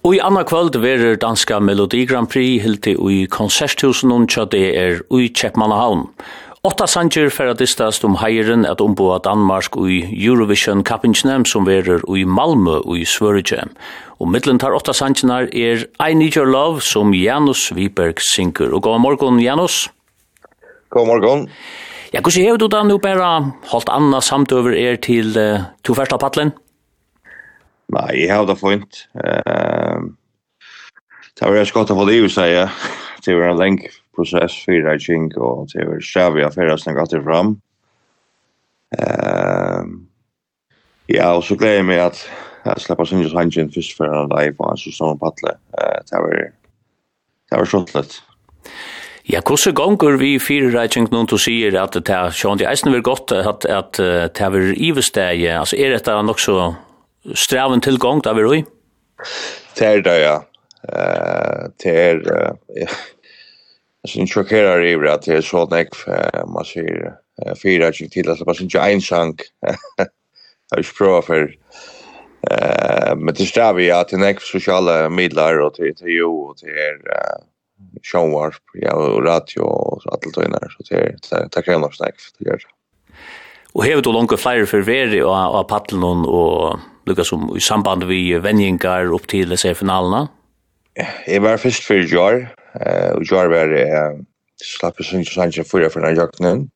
Og i anna kvöld verer danska Melodi Grand Prix hilti i konserthusen unkja det er ui Kjeppmannahavn. Åtta sanger færa distast om heieren at omboa Danmark ui Eurovision kappingsnem som verer ui Malmö ui Svörje. Og middelen tar åtta sangerna er I Need Your Love som Janus Viberg synker. Og god morgon Janus. God morgon. Ja, hvordan hever du da nu bare holdt anna samtøver er til uh, to færsla paddelen? Ja. Nei, jeg har det fint. Ehm Det var ganska gott å få det i ju säga. Det var en lång prosess för det kring og det var själva för att snacka till fram. Ehm Ja, og så gleder jeg meg at jeg slipper sin just hangen först för en live och så sån paddle. Eh det var det var skottlet. Ja, hvordan gonger vi fire reitjeng noen til å si at det er sånn, det er eisen vel godt at, at det er ivesteg, altså er dette nok så streven tilgang där vi roi? Det är det, ja. Det er, jeg synes sjokkerer i att det er sånn jeg, man ser fyra ikke til, att bara syns ju en sang, Jag har för eh men det strever ja, til nek sosiale midler, og til jo, og til er, sjånvarp, ja, radio, och allt det tøyner, så det er, det er krevende snakk, det. Og hevet og langt flere for veri av, av paddelen og lukka som i samband vi vendingar opp til disse finalene? Jeg var først for Jar, og Jar var slapp i synes ikke for jeg for den jakten.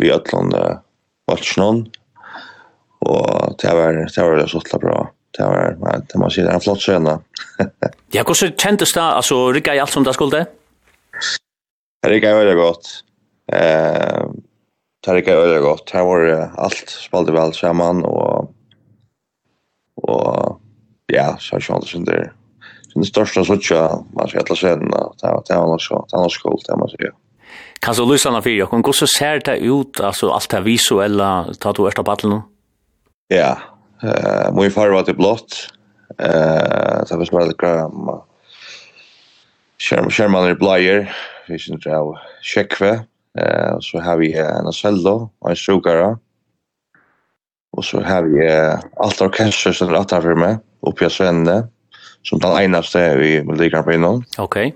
Vi hadde land valgsnån, og det var det var det sånn bra. Det var, det må si, det er en flott scene. ja, hvordan kjentes det? Altså, rikka i alt som det skulle? Rikka i veldig godt. Eh, det er ikke veldig godt. Her var det alt spalte vel sammen, og, og ja, så er det ikke annet det. Den største suttja, man skal etter scenen, det var, det var så, det var noe skuld, det må jeg si. Kan du lyse henne fyrir, hvordan så ser det ut, altså alt det visuelle, ta du erst av battlen? Ja, uh, må min far var til blått, uh, det var som veldig gram, skjermann er bleier, vi synes det er kjekkve, Eh så har vi en cello och en sugara. Och så har vi allt orkester som rattar för mig uppe i Svenne som den enaste vi ligger på innan. Okej.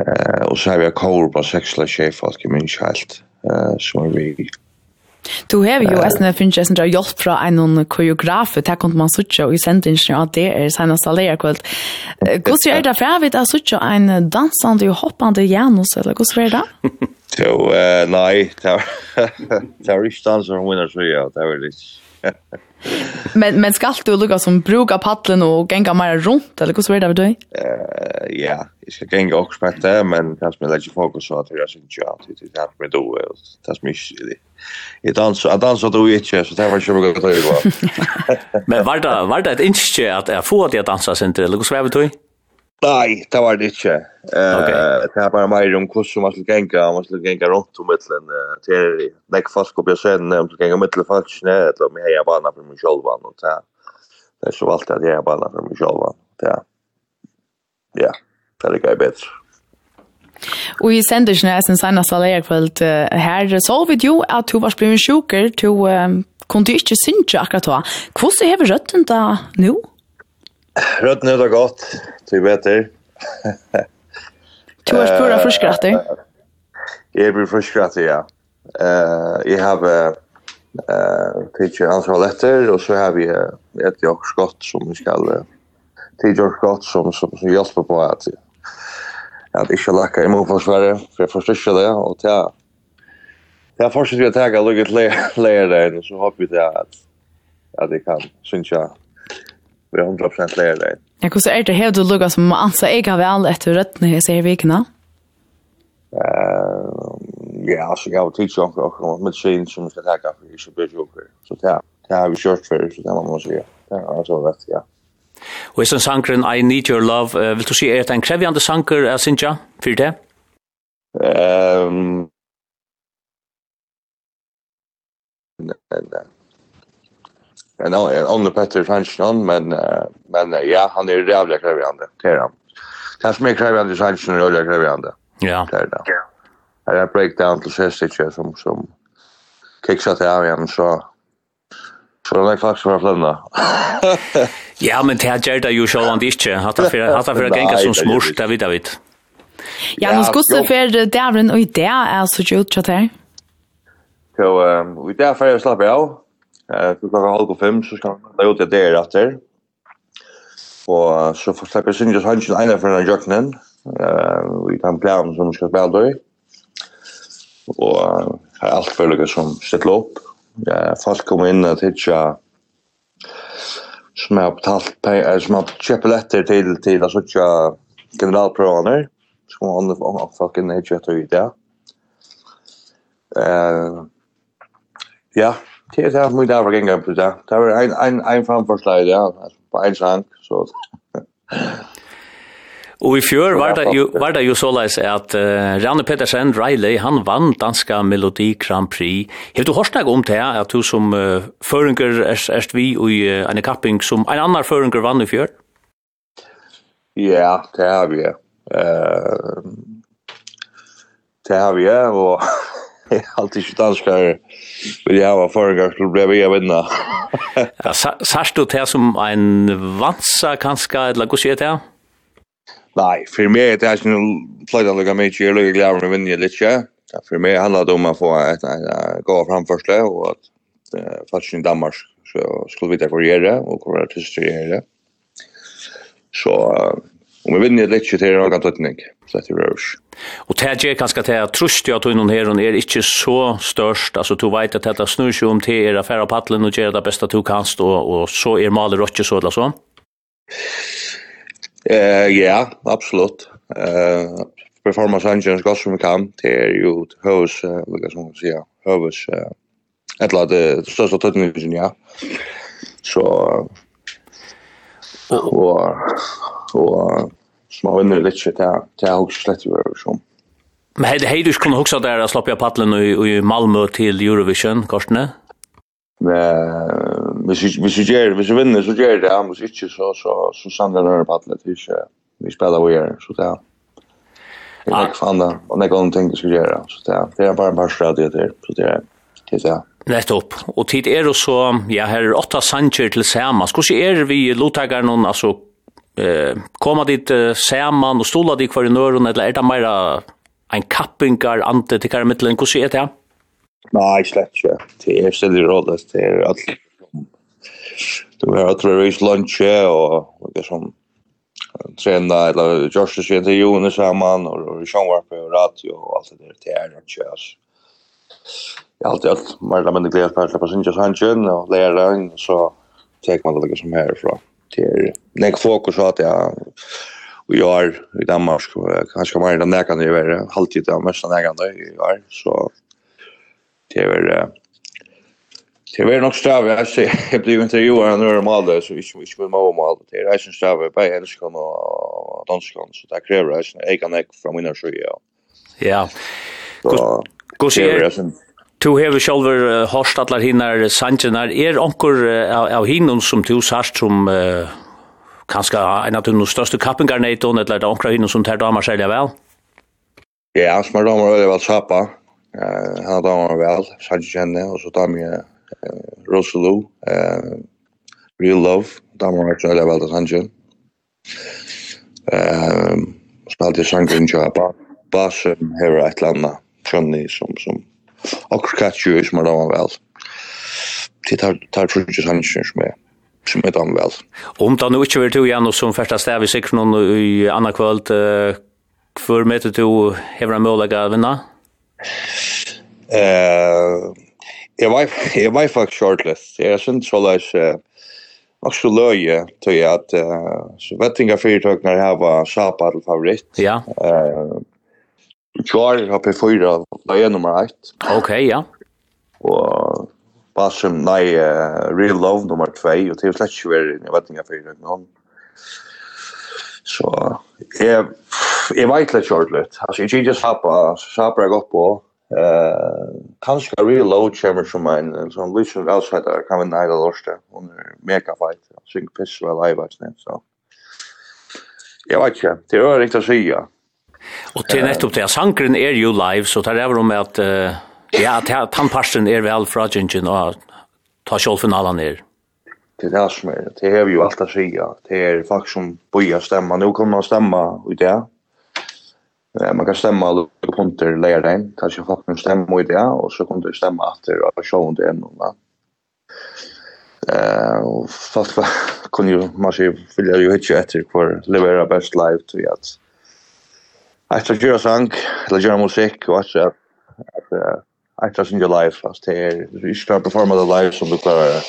Eh och så har vi en kor på sexla chef tjej folk min kjält. Eh så vi Du har jo eisen jeg finnes eisen der hjelp fra en koreograf, det kan man suttje og i sendingen av det er senest alleier kveld. Hvordan er det fra vidt jeg suttje en dansande og hoppande janus, eller hvordan er det? Så eh nej, det tar rich dans on vinner så ja, det var det. Men men ska du lukka som bruka paddeln och gänga mer runt eller hur så det du? Eh ja, jag ska gänga och spetta men kanske med lägga fokus så att jag syns ju att det är med då och tas mycket Jag dansar, jag dansar då inte så det var ju bra att ta det Men var det var det inte att jag får att jag dansar sen till eller hur så det du? Nei, det var det ikke. Uh, okay. det er bare mer om hvordan man skal skulle om man skal gänga rundt om mitten till det er nek folk fast å se den, om skulle gänga mitten fast nej, eller med heja bana för mig själv och så här. Det er så valgt at jeg heja bana för mig själv. Ja. Ja, det er ikke bedre. Og i sendelsen er sin seneste allerkveld her, så vet jo at du var blevet sjuker, du um, kunne ikke synge akkurat da. Hvordan har vi røtten da nå? Rødden er det godt, du vet det. Du har spura forskrattig? Jeg blir forskrattig, ja. Uh, jeg har uh, tidsi ansvar letter, og så har vi uh, et jokkskott som vi skal uh, tidsi jokkskott som, som, som hjelper på at at ikke lakka i motforsvaret, for jeg forstår ikke det, og til jeg fortsetter vi å tega lukket leir der, og så håper vi til at at jeg kan synes jeg vi er 100% lärare. Ja, hvordan er det här du lukar som ansa anser jag har väl ett rött när jag ser vikna? ja, alltså jag har tidsjunk och med tjejen som vi skal för for ikke blir jokker. Så det det har vi kjørt för, så det må man säga. Det er så rett, ja. Och sen sankeren I Need Your Love, uh, vil du si, er det en krevjande sanker, uh, Sintja, for det? Um, en en annan Petter Fransson men men ja han är jävla krävande det är han. Kanske mer krävande Fransson och jävla krävande. Ja. Det är det. Ja. Det är breakdown till sist Sestic som som kicks out av igen så Så det är faktiskt för att lämna. ja, men det här gör det ju så han inte. Han tar för att gänga som smurst, det vet jag vet. Ja, nå ska du för det är en er så gjort så där. Så, vi där får jag slappa av. Eh, för klockan halv fem så skal man lägga ut det der etter. Og så får släppa synges hanschen ena för den jöknen. Eh, vi kan plan som ska spela då. Och har for för som ställer opp. Ja, fast kom in att hitcha som har betalt pengar, som har köpt lätter til till att söka generalprøvene. Så kommer han att fucking hitcha ett ut, ja. Uh, ja, Det er därför mycket därför gänga på det. Det var en, en, en framforslag, ja. På en sang. så... Og i fjør var det jo, var det jo så leis at uh, Rane Pettersen, Riley, han vann danska Melodi Grand Prix. Har du hørt deg om det at du som uh, føringer er, er vi i uh, en kapping som en annan føringer vann i fjør? Ja, det har vi. Uh, det har vi, og allt i danskar vill jag ha förgång till blev jag vinna. Ja, sast du det som en vansa kanske eller hur ser det? Nei, for meg er det ikke noe här å lukke meg ikke, jeg lukker glede glädja å vinne litt Ja, For meg handler det om å få et ett gå og at uh, faktisk i Danmark så skulle vi ikke korrigere, og hvor er det korriere å gjøre det. Så Om vi vinner litt til å ha tøtning, slett i rørs. Og det er kanskje til at trøst at hun her er ikke så størst, altså du vet at dette snur seg om til er affæra paddelen og gjør det beste du kan, og, og så er maler ikke så eller så? Eh, ja, absolutt. Eh, performance engine skal som vi kan, det er jo høves, uh, hva som man sier, høves, uh, et eller annet uh, største tøtningen, ja. Så, og, og, og som har vinner lite det där det har också släppt ju så. Men hade hade du kunde huxa där att släppa paddeln och i Malmö till Eurovision Karsten? Men vi vi så gör vi så vinner så gör det han måste inte så så så sandra där paddeln till så vi spelar vi gör så där. Jag fann det och det går någonting att göra så där. Det är bara bara strategier där så där. Det är Nettopp. Og tid er jo så, ja, her er åtta sanger til Sama. Hvordan er vi lottaker noen, altså, eh koma dit uh, saman og stola dit kvar i nøren eller er det meira ein kappingar ante til kar mittlen hvordan er det? Nei, slett ikke. Det er stille rådet. Det er alt. Du har hatt reis lunch og det er som trena eller Josh er inte Jonas samman och Sean Warp och radio og alt det der. det er är altså. körs. Jag alltid allt mer eller mindre glädje på å slippe sin Josh og och den, så tek man det liksom härifrån till när fokus så att jag och jag är i Danmark kanske mer den där kan det vara halvtid där mest den där kan jag är så det är Det var nog stav, jag ser, jag blir intervjuad när jag malde, så vi skulle må malde. Det är reisen stav, på bara och danskar, så det kräver reisen, en kan inte från mina sjöja. Ja. Gå se, Tu hever sjálfur uh, horst allar hinar sanjinar. Er onkur uh, av hinun som tu sarst som uh, kanska en av de største kappingarna i ton, eller er det onkur av hinun som tar damer særlig vel? Ja, han som er damer veldig vel Sapa. Uh, han er damer vel, sanjin kjenne, og så damer jeg uh, Rosalou, uh, Real Love, damer er veldig vel til sanjin. Uh, så hadde jeg sangen til Basen, hever et eller annet, Johnny, som, som Och catch ju som då väl. Det tar tar tror trudges han som är som är dom väl. Om då nu inte vill du igen och som första stäv i sig någon i andra kvöld för mig att du har en möjlighet att vinna. Eh jag var jag var faktiskt shortlist. Jag syns så läs Och så löje till att så vettinga företagen har hava sapar favorit. Ja. Eh Charlie har på fyra det nummer 1. Okej, ja. Og Balsum, nei, uh, Real Love nummer 2, og det är slash ju är jag vet inte for någon. Så jag jag vet litt kjørt Alltså jag just hoppa sapa, sapa godt på. eh kanskje Real Love chamber som en sånn outside outsider, kan vi hele lorste. Hun er mega fight, synger piss live er sen så. Jag vet inte. det er riktigt riktig å ja. Og til nettopp det, sangren er jo live, så tar det om at, uh, ja, han parsten er vel fra Gingen og ta kjolfinalen ned. Det er det som er, det er jo alt å si, det er folk som bøyer stemma, nå kan man stemma ut det, man kan stemma alle punkter leir den, kanskje folk kan stemma i det, og så kan du stemma etter og sjån det ennå. Ja. Eh och fast kan ju man ju vill ju hitta efter för levera best live till att Efter tror göra sang, eller göra musik och att att att synge life, fast det är vi ska performa det live som du klarar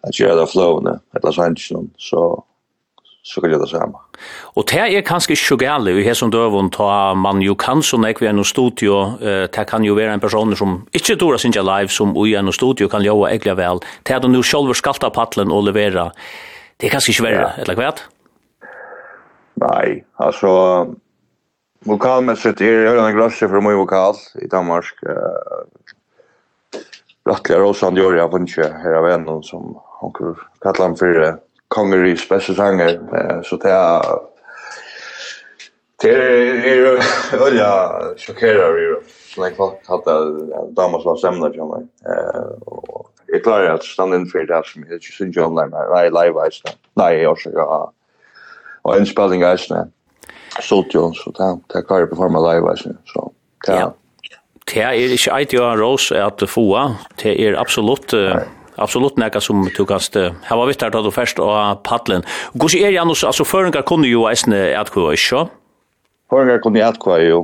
att göra det flowna att Los Angeles så så kan jag det samma. Och det är kanske gale, vi har som dövon ta man ju kan så när vi är i studio eh det kan ju vara en person som inte tror synge live som i en studio kan lova egentlig väl. Det är nu själv skalta paddelen och levera. Det är kanske verre, eller hva? Nei, alltså Vokalmässigt är det en grasje för mig vokal i Danmark. Uh, Rattliga Rosand gör jag vunnit här av en som hon kan kalla han för konger i Uh, Så det är det är olja chockerar ju. Like vad hade Damas var sämre jag mig. Eh och jag klarar att stanna in för det som jag syns ju online. Nej live ice. Nej jag ska. Och en spelning ice. Sotion, så det, det kan jeg performa live, så det er... Det er ikke eit jo en rås at få, det er absolutt, uh, absolutt nekka som du kanst, her var vittar da du først og paddelen. Gås er Janus, altså føringar kunne jo eisne etkva, ikke? Føringar kunne etkva jo,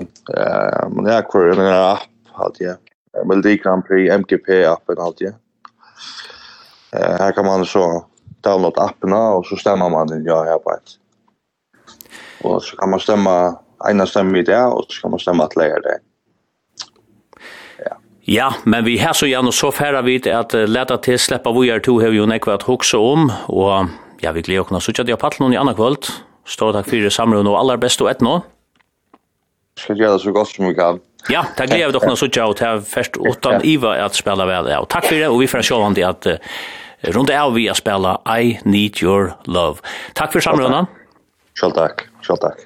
men etkva er en app, hatt jeg, Melodi Grand Prix, MGP-appen, hatt jeg. Her kan man så download appena, og så stemmer man den ja her på et. Och så kan man stämma ena stämma i det och så kan man stämma att lägga det. Ja. Ja, men vi har så gärna så färra vid att uh, lätta till släppa vi är to har ju nekva att huxa om och ja, vi glädjer oss så att jag paddlar någon i annan kväll. Stort tack för det samråd och allra bäst och ett nå. Ska göra så gott som vi kan. Ja, tack glädjer dock någon så att jag först utan Iva att spela väl. Ja, tack för det och vi får se om det att uh, Rundt av vi att spela I Need Your Love. Takk för samrådene. Selv takk. Själv tack.